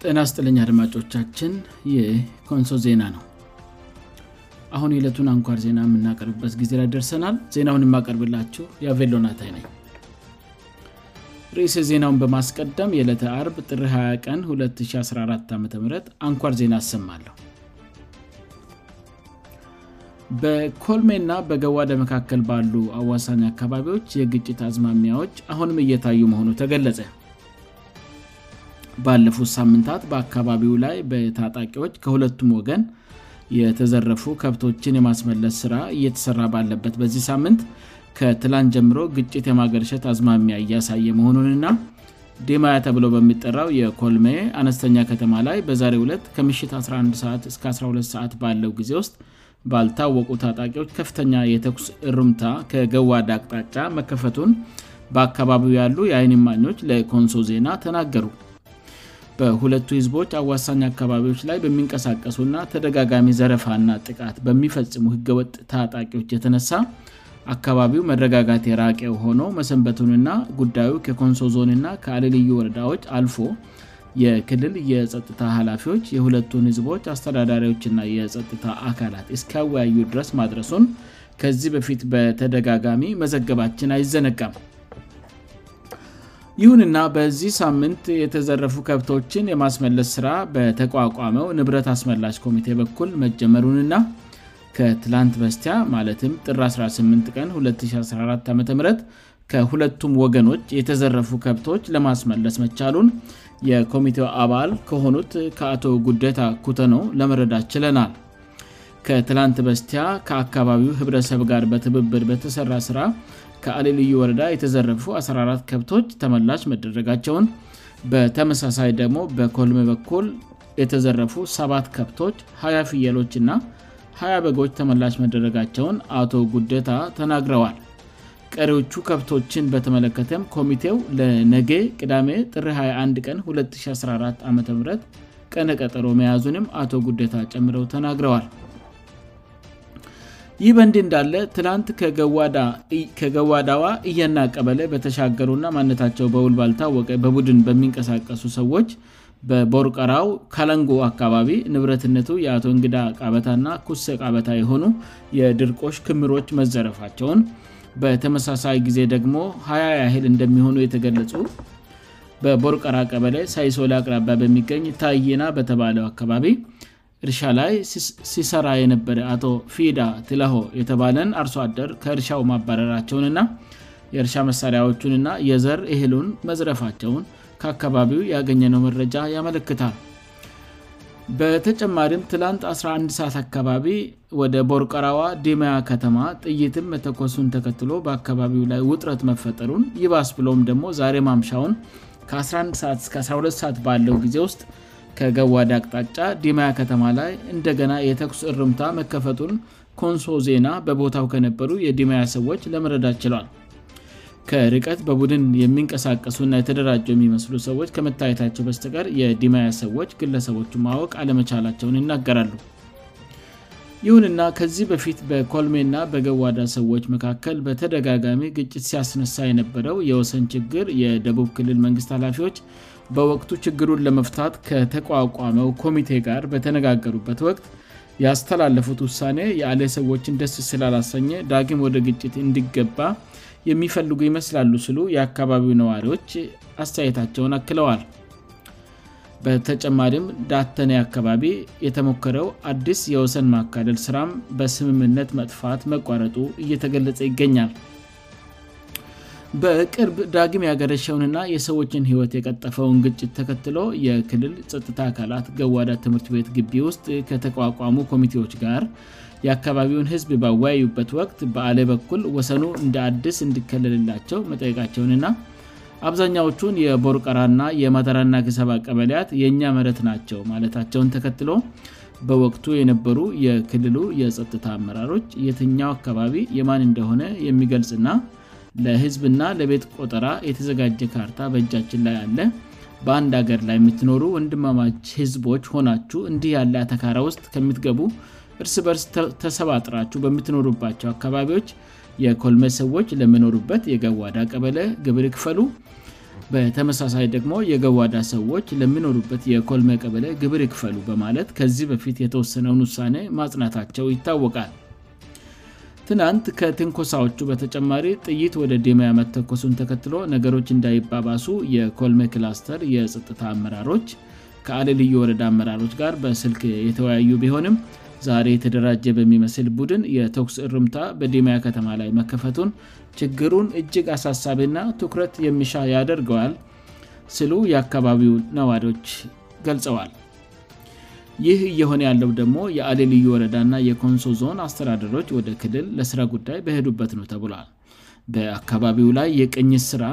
ጥና ስጥልኛ አድማጮቻችን የኮንሶ ዜና ነው አሁን የለቱን አንኳር ዜና የምናቀርብበት ጊዜ ላደርሰናል ዜናውን የማቀርብላችው የአቬሎናትይ ነኝ ርእስ ዜናውን በማስቀደም የዕለተ 4 ጥ20 ቀን 214 ዓም አንኳር ዜና ያሰማለሁ በኮልሜ ና በገዋ ለመካከል ባሉ አዋሳኝ አካባቢዎች የግጭት አዝማሚያዎች አሁንም እየታዩ መሆኑ ተገለጸ ባለፉት ሳምንታት በአካባቢው ላይ በታጣቂዎች ከሁለቱም ወገን የተዘረፉ ከብቶችን የማስመለስ ሥራ እየተሠራ ባለበት በዚህ ሳምንት ከትላንት ጀምሮ ግጭት የማገርሸት አዝማሚያ እያሳይ መሆኑንእና ዲማያ ተብሎ በሚጠራው የኮልሜ አነስተኛ ከተማ ላይ በዛሬ 2 ከምሽ11ዓ-እስ12 ሰዓት ባለው ጊዜ ውስጥ ባልታወቁ ታጣቂዎች ከፍተኛ የተኩስ ሩምታ ከገዋዳ አቅጣጫ መከፈቱን በአካባቢው ያሉ የአይኒ ማኞች ለኮንሶ ዜና ተናገሩ በሁለቱ ህዝቦች አዋሳኝ አካባቢዎች ላይ በሚንቀሳቀሱና ተደጋጋሚ ዘረፋና ጥቃት በሚፈጽሙ ህገወጥ ታጣቂዎች የተነሳ አካባቢው መረጋጋት የራቄያው ሆነው መሰንበቱንና ጉዳዩ ከኮንሶ ዞንና ከአልልዩ ወረዳዎች አልፎ የክልል የጸጥታ ኃላፊዎች የሁለቱን ህዝቦች አስተዳዳሪዎችና የጸጥታ አካላት እስካወያዩ ድረስ ማድረሱን ከዚህ በፊት በተደጋጋሚ መዘገባችን አይዘነጋም ይሁንና በዚህ ሳምንት የተዘረፉ ከብቶችን የማስመለስ ሥራ በተቋቋመው ንብረት አስመላሽ ኮሚቴ በኩል መጀመሩንና ከትላንት በስቲያ ማለትም ጥ 18 ቀን 2014 ዓም ከሁለቱም ወገኖች የተዘረፉ ከብቶች ለማስመለስ መቻሉን የኮሚቴው አባል ከሆኑት ከአቶ ጉደታ ኩተኖ ለመረዳት ችለናል ከትላንት በስቲያ ከአካባቢው ኅብረሰብ ጋር በትብብር በተሠራ ሥራ ከአሌልዩ ወረዳ የተዘረፉ 14 ከብቶች ተመላሽ መደረጋቸውን በተመሳሳይ ደግሞ በኮሎሜ በኩል የተዘረፉ ሰት ከብቶች 20 ፍየሎችእና 20 በጎች ተመላሽ መደረጋቸውን አቶ ጉደታ ተናግረዋል ቀሪዎቹ ከብቶችን በተመለከተም ኮሚቴው ለነጌ ቅዳሜ ጥ21 ቀን2014 ዓ ቀነቀጠሮ መያዙንም አቶ ጉደታ ጨምረው ተናግረዋል ይህ በእንድ እንዳለ ትላንት ከገዋዳዋ እያና ቀበለ በተሻገሩእና ማነታቸው በውል ባልታወቀ በቡድን በሚንቀሳቀሱ ሰዎች በቦርቀራው ካለንጎ አካባቢ ንብረትነቱ የአቶ እንግዳ ቃበታ እና ኩሰ ቃበታ የሆኑ የድርቆሽ ክምሮች መዘረፋቸውን በተመሳሳይ ጊዜ ደግሞ ሀያ አህል እንደሚሆኑ የተገለጹ በቦርቀራ ቀበለ ሳይሶላ አቅራባ በሚገኝ ታይና በተባለው አካባቢ እርሻ ላይ ሲሰራ የነበረ አቶ ፊዳ ትለሆ የተባለን አርሶ አደር ከእርሻው ማባረራቸውንና የእርሻ መሣሪያዎቹንና የዘር እህሉን መዝረፋቸውን ከአካባቢው ያገኘነው መረጃ ያመለክታል በተጨማሪም ትላንት 11ሰዓት አካባቢ ወደ ቦርቀራዋ ዲማያ ከተማ ጥይትም መተኮሱን ተከትሎ በአካባቢው ላይ ውጥረት መፈጠሩን ይባስ ብለም ደግሞ ዛሬ ማምሻውን ከ11 እ12 ሰዓት ባለው ጊዜ ውስጥ ከገዋዴ አቅጣጫ ዲማያ ከተማ ላይ እንደገና የተኩስ እርምታ መከፈቱን ኮንሶ ዜና በቦታው ከነበሩ የዲማያ ሰዎች ለመረዳት ችለዋል ከርቀት በቡድን የሚንቀሳቀሱና የተደራጀው የሚመስሉ ሰዎች ከመታየታቸው በስተቀር የዲማያ ሰዎች ግለሰቦቹ ማወቅ አለመቻላቸውን ይናገራሉ ይሁንና ከዚህ በፊት በኮልሜ ና በገዋዳ ሰዎች መካከል በተደጋጋሚ ግጭት ሲያስነሳ የነበረው የወሰን ችግር የደቡብ ክልል መንግስት ኃላፊዎች በወቅቱ ችግሩን ለመፍታት ከተቋቋመው ኮሚቴ ጋር በተነጋገሩበት ወቅት ያስተላለፉት ውሳኔ የአሌ ሰዎችን ደስ ስላላሰኘ ዳግም ወደ ግጭት እንዲገባ የሚፈልጉ ይመስላሉ ስሉ የአካባቢው ነዋሪዎች አስተያየታቸውን አክለዋል በተጨማሪም ዳተኔ አካባቢ የተሞከረው አዲስ የወሰን ማካለል ስራም በስምምነት መጥፋት መቋረጡ እየተገለጸ ይገኛል በቅርብ ዳግም ያገረሸውንና የሰዎችን ህይወት የቀጠፈውን ግጭት ተከትሎ የክልል ጸጥታ አካላት ገዋዳ ትምህርት ቤት ግቢ ውስጥ ከተቋቋሙ ኮሚቴዎች ጋር የአካባቢውን ህዝብ ባወያዩበት ወቅት በአሌ በኩል ወሰኑ እንዳአድስ እንዲከለልላቸው መጠየቃቸውንና አብዛኛዎቹን የቦርቀራእና የማተራና ገሰባ ቀበልያት የእኛ መረት ናቸው ማለታቸውን ተከትሎ በወቅቱ የነበሩ የክልሉ የጸጥታ አመራሮች የትኛው አካባቢ የማን እንደሆነ የሚገልጽና ለህዝብና ለቤት ቆጠራ የተዘጋጀ ካርታ በእጃችን ላይ አለ በአንድ ሀገር ላይ የምትኖሩ ወንድማማች ህዝቦች ሆናችሁ እንዲህ ያለ አተካራ ውስጥ ከምትገቡ እርስ በእርስ ተሰባጥራችሁ በምትኖሩባቸው አካባቢዎች የኮልሜ ሰዎች ለምኖሩበት የገዋዳ ቀበለ ግብር ይክፈሉ በተመሳሳይ ደግሞ የገዋዳ ሰዎች ለሚኖሩበት የኮልሜ ቀበለ ግብር ይክፈሉ በማለት ከዚህ በፊት የተወሰነውን ውሳኔ ማጽናታቸው ይታወቃል ትናንት ከትንኮሳዎቹ በተጨማሪ ጥይት ወደ ዲማ ያመትተኮሱን ተከትሎ ነገሮች እንዳይባባሱ የኮልሜ ክላስተር የጸጥታ አመራሮች ከአልልዩ ወረዳ አመራሮች ጋር በስልክ የተወያዩ ቢሆንም ዛሬ የተደራጀ በሚመስል ቡድን የተኩስ ርምታ በዲማያ ከተማ ላይ መከፈቱን ችግሩን እጅግ አሳሳቢና ትኩረት የሚሻ ያደርገዋል ስሉ የአካባቢው ነዋሪዎች ገልጸዋል ይህ እየሆነ ያለው ደግሞ የአሌ ልዩ ወረዳእና የኮንሶ ዞን አስተዳድሮች ወደ ክልል ለስራ ጉዳይ በሄዱበት ነው ተብሏል በአካባቢው ላይ የቅኝ ስራ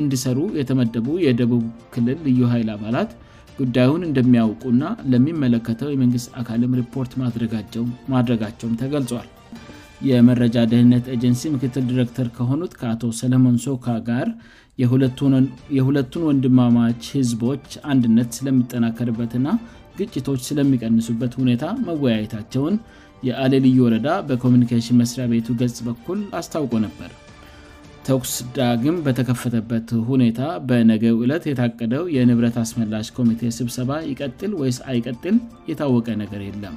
እንዲሰሩ የተመደቡ የደቡብ ክልል ልዩ ኃይል አባላት ጉዳዩን እንደሚያውቁና ለሚመለከተው የመንግስት አካልም ሪፖርት ማድረጋቸውም ተገልጿል የመረጃ ደህንነት ኤጀንሲ ምክትል ዲረክተር ከሆኑት ከአቶ ሰለሞን ሶካ ጋር የሁለቱን ወንድማማች ህዝቦች አንድነት ስለሚጠናከርበትና ግጭቶች ስለሚቀንሱበት ሁኔታ መወያየታቸውን የአሌ ልዩ ወረዳ በኮሚኒኬሽን መስሪያ ቤቱ ገጽ በኩል አስታውቆ ነበር ተኩስ ዳግም በተከፈተበት ሁኔታ በነገው ዕለት የታቀደው የንብረት አስመላሽ ኮሚቴ ስብሰባ ይቀጥል ወይስ አይቀጥል የታወቀ ነገር የለም